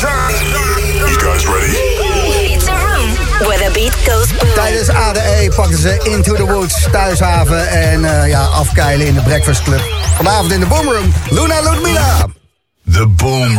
You guys ready? It's a room where the beat goes boom. Tijdens ADE pakten ze Into the Woods, Thuishaven en eh, ja, afkeilen in de Breakfast Club. Vanavond in de Boomroom, Luna Ludmila. The Boom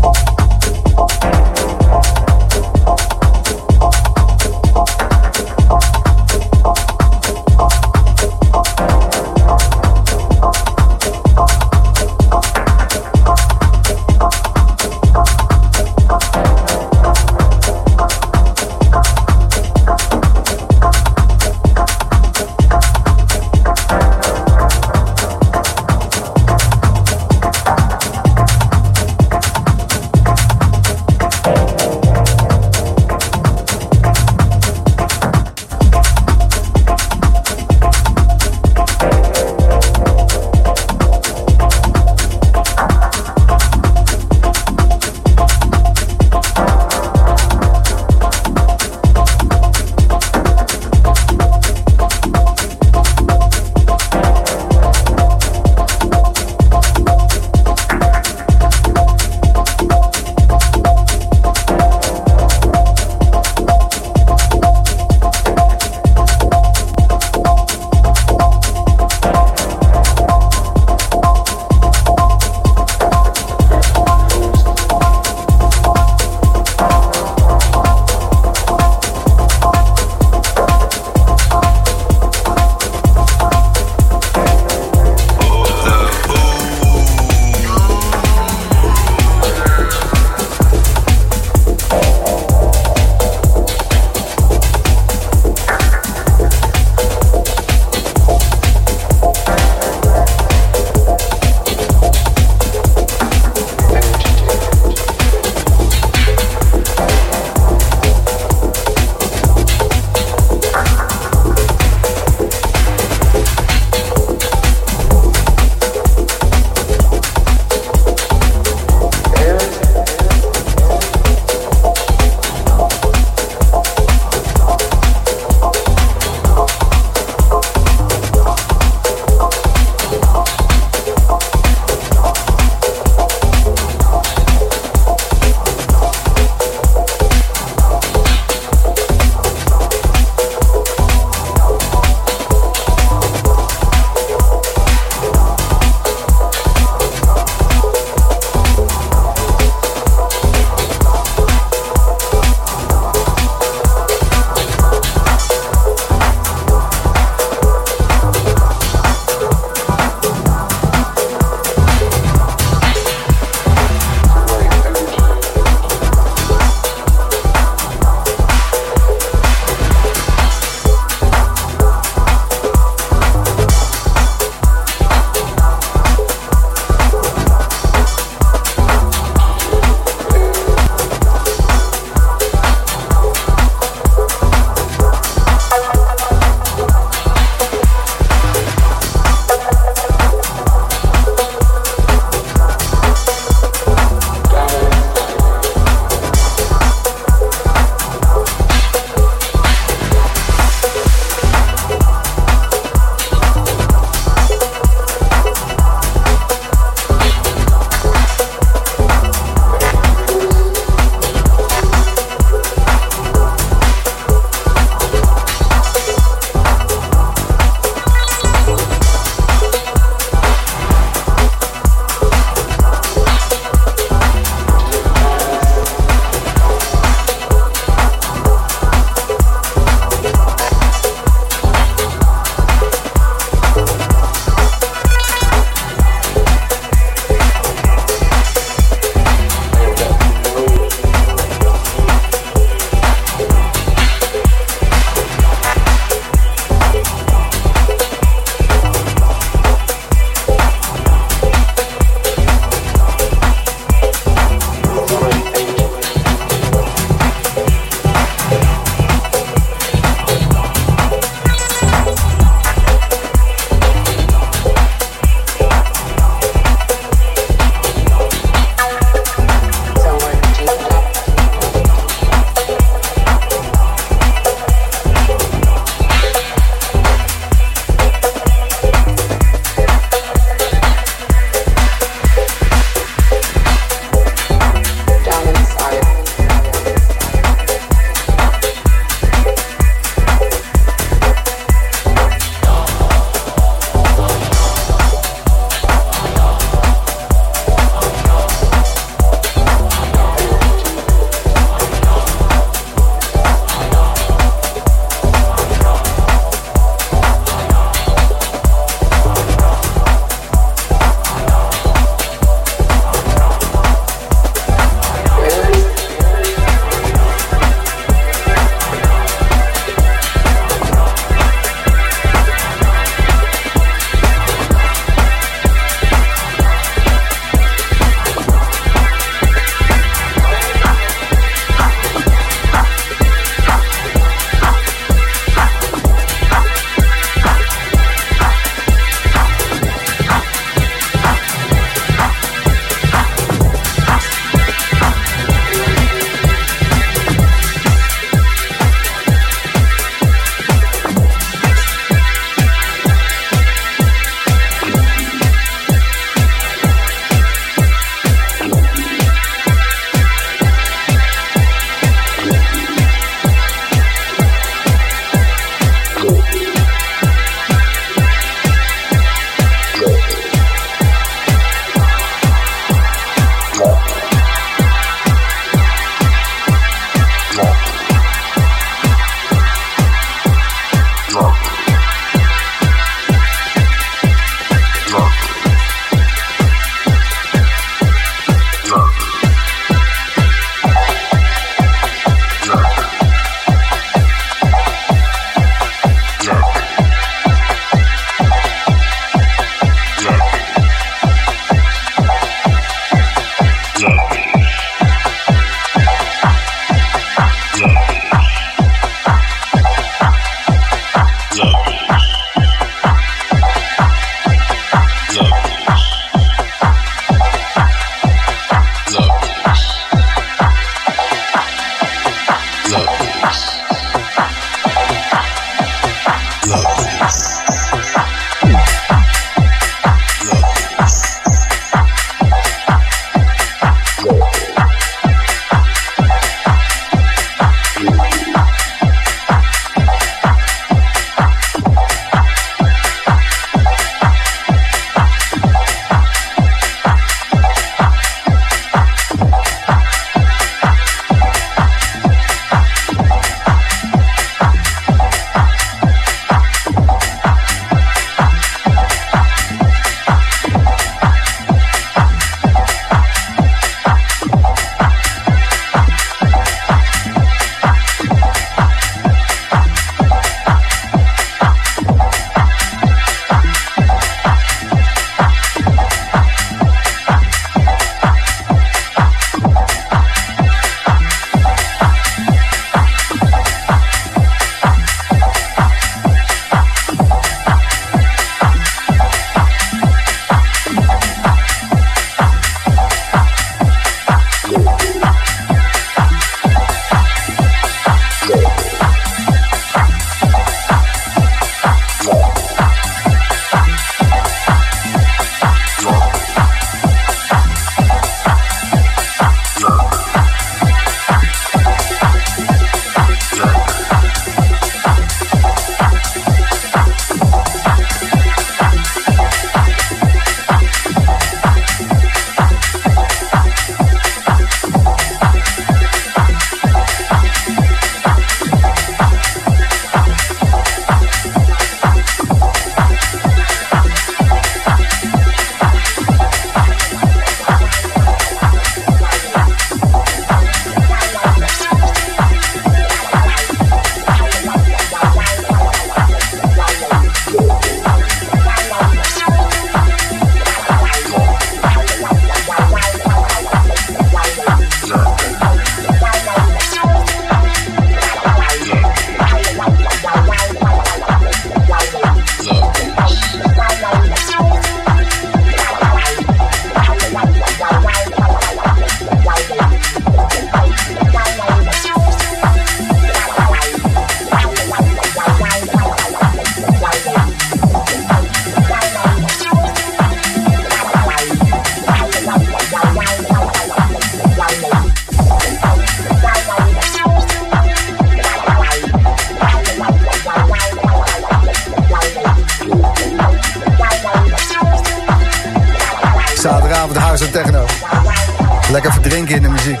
Lekker verdrinken in de muziek.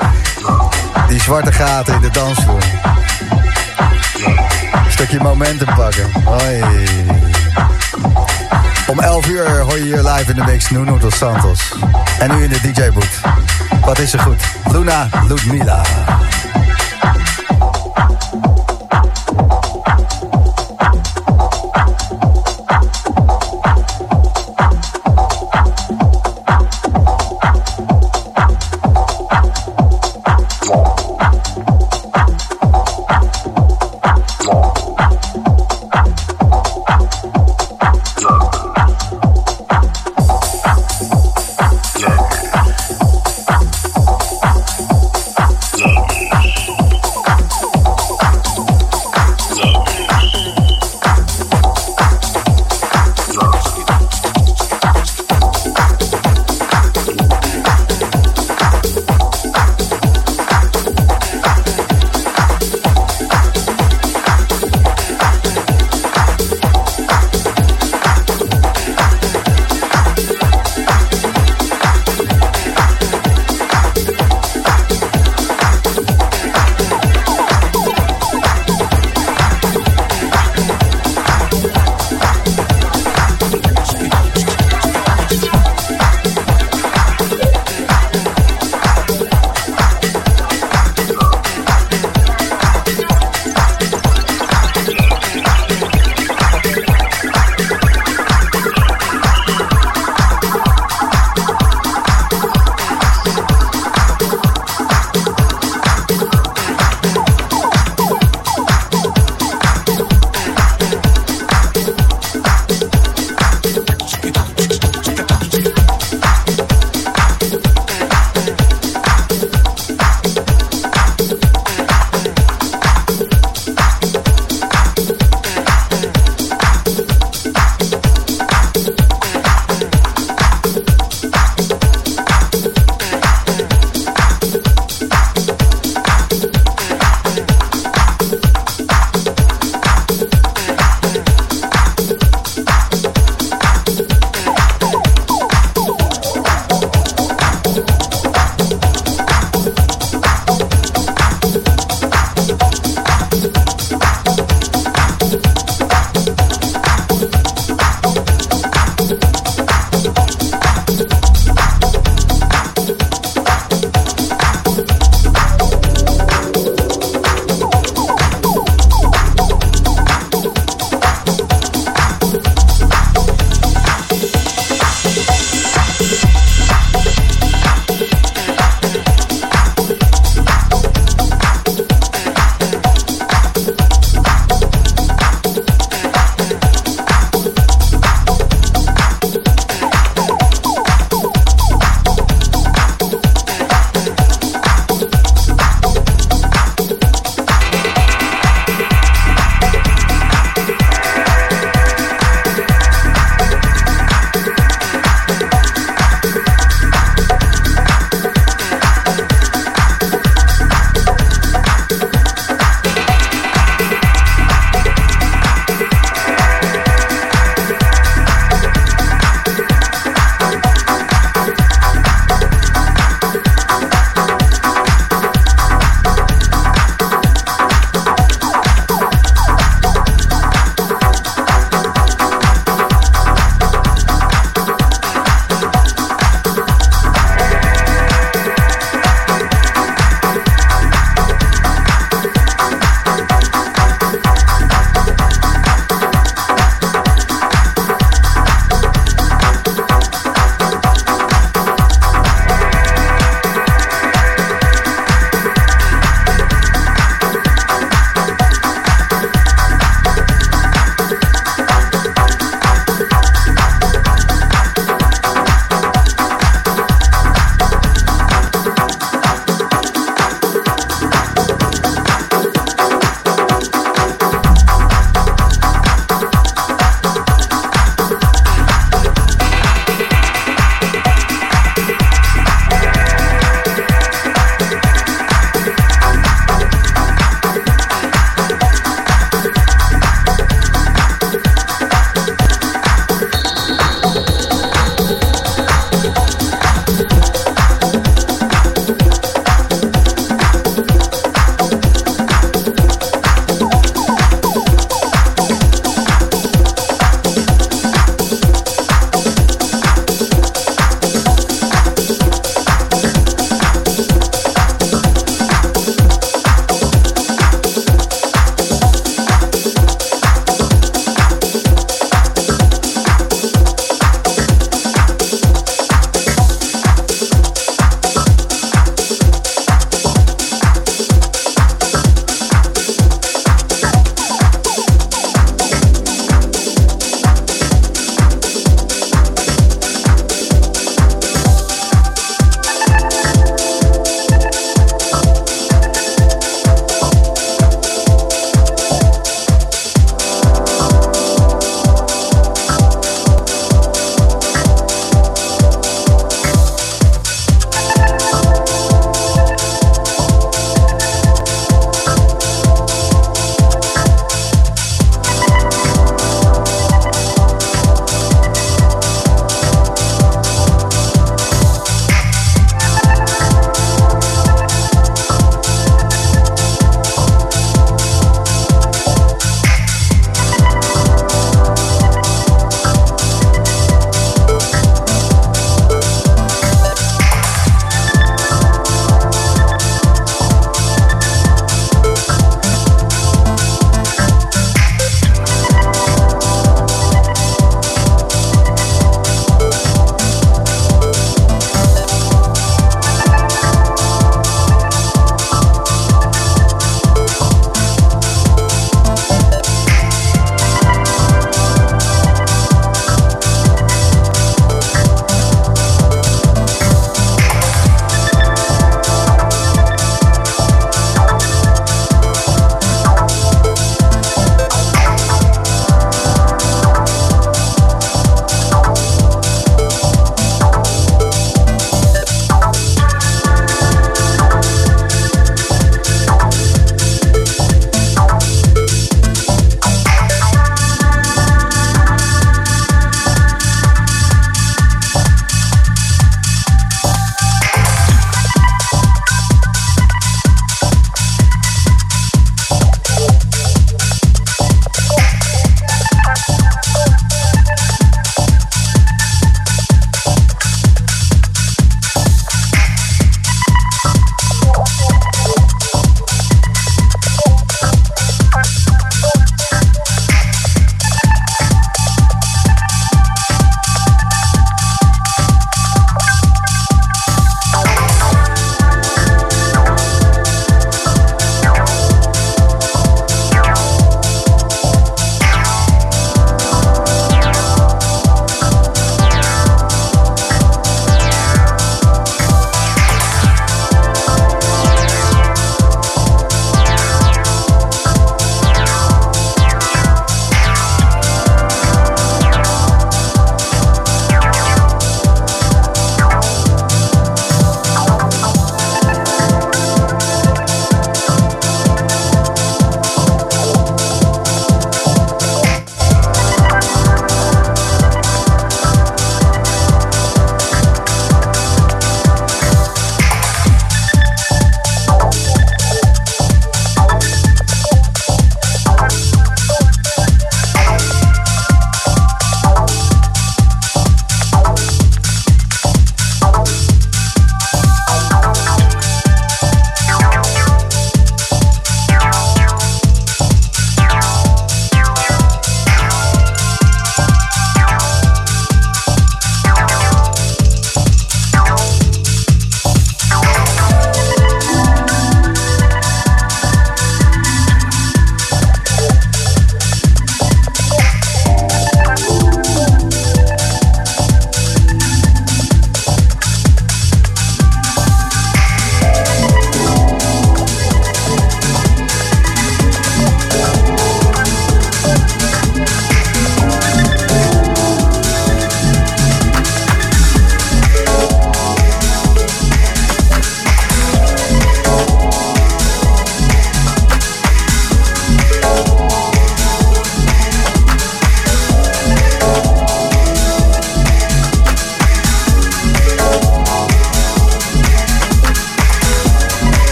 Die zwarte gaten in de dansvloer. Een stukje momentum pakken. Hoi. Om 11 uur hoor je hier live in de mix Nuno dos Santos. En nu in de DJ-boot. Wat is er goed? Luna Ludmila.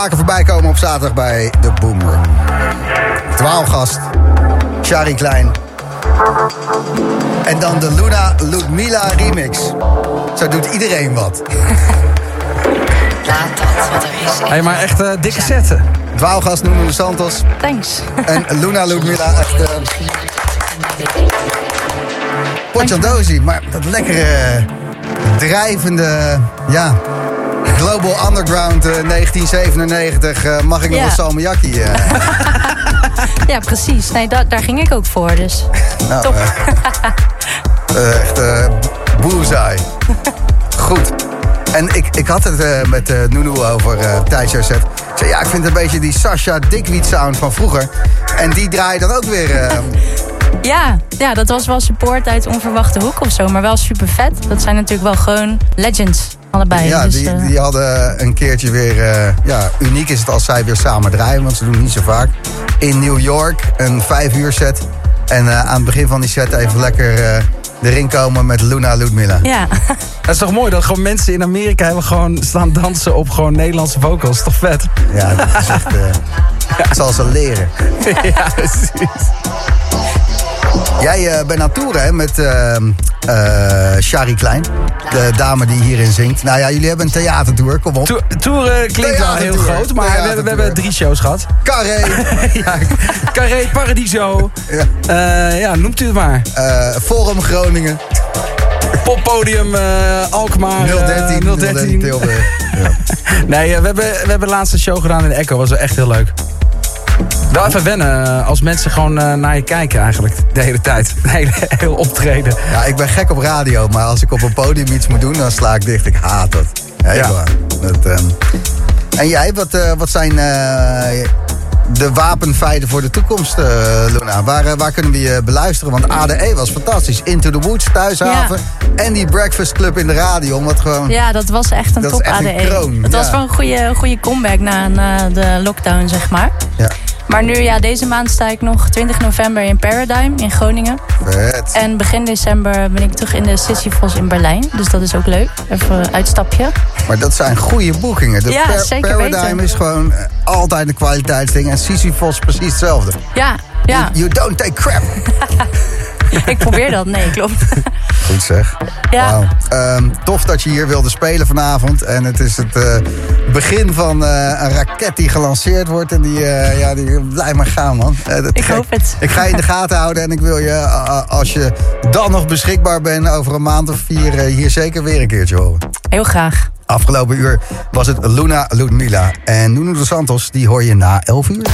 Vaker voorbij komen op zaterdag bij de Boomroom. Dwaalgast, Shari Klein. En dan de Luna Ludmila remix. Zo doet iedereen wat. Laat dat wat er is. Hey, maar echt eh, dikke zetten. Dwaalgast Nuno de Santos Thanks. en Luna Ludmila echt... Uh, Potjandozi, maar dat lekkere, drijvende, ja... Global Underground eh, 1997, eh, mag ik nog Ja. een salmiakkie? eh? Ja, precies. Nee, da- daar ging ik ook voor. Dus Nou, Top. eh, eh, echt eh boezai. Goed. En ik, ik had het eh, met eh Nunu over eh tijdens set. Ik zei, ja, ik vind een beetje die Sasha Dickweed sound van vroeger. En die draai je dan ook weer... eh, ja, ja, dat was wel support uit onverwachte hoek of zo. Maar wel super vet. Dat zijn natuurlijk wel gewoon legends. Allebei. ja, dus, die, eh, die hadden een keertje weer... eh, ja, uniek is het als zij weer samen draaien, want ze doen het niet zo vaak. In New York, een vijf uur set. En eh, aan het begin van die set even lekker eh, erin komen met Luna Ludmilla. ja. Dat is toch mooi dat gewoon mensen in Amerika hebben gewoon staan dansen op gewoon Nederlandse vocals. Toch vet? Ja, dat is echt... eh, dat zal ze leren. ja, precies. Jij eh, bent aan toeren hè, met eh, eh, Shari Klein. De dame die hierin zingt. Nou ja, jullie hebben een theatertour. Kom op. To- Tour eh, klinkt wel heel groot, maar we hebben, we hebben Theatertour. drie shows gehad. Carré. ja, Carré, Paradiso. Ja. Eh, ja, noemt u het maar. Forum Groningen. Poppodium Alkmaar. eh, 013. 013. Tilburg. Ja. Nee, we, hebben, we hebben de laatste show gedaan in de Echo. was wel echt heel leuk. Wel even wennen eh, als mensen gewoon eh, naar je kijken eigenlijk. De hele tijd. De hele, heel optreden. ja, ik ben gek op radio. Maar als ik op een podium iets moet doen, dan sla ik dicht. Ik haat dat. Ja, Ja. gewoon. dat ehm. En jij, wat, eh, wat zijn eh, de wapenfeiten voor de toekomst, eh, Luna? Waar, waar kunnen we je beluisteren? Want ADE was fantastisch. Into the Woods, Thuishaven. En die Breakfast Club in de radio. Omdat gewoon... ja, dat was echt een Dat top echt een ADE. Het was ja. wel een goede, goede comeback na eh, de lockdown, zeg maar. Ja, Maar nu, ja, deze maand sta ik nog 20 november in Paradigm in Groningen. vet. En begin december ben ik terug in de Sisyphos in Berlijn. Dus dat is ook leuk. Even een uitstapje. Maar dat zijn goede boekingen. De Ja, zeker Paradigm weten. is gewoon eh, altijd een kwaliteitsding. En Sisyphos precies hetzelfde. Ja, ja. You don't take crap. ik probeer dat. Nee, klopt. Goed zeg. Ja. Ehm, tof dat je hier wilde spelen vanavond. En het is het eh, begin van eh, een raket die gelanceerd wordt. En die, eh, ja, die blijft maar gaan, man. Dat Ik hoop het. Ik ga je in de gaten houden. En ik wil je, als je dan nog beschikbaar bent over een maand of vier... hier zeker weer een keertje horen. Heel graag. Afgelopen uur was het Luna Ludmila. En Nuno dos Santos, die hoor je na 11 uur.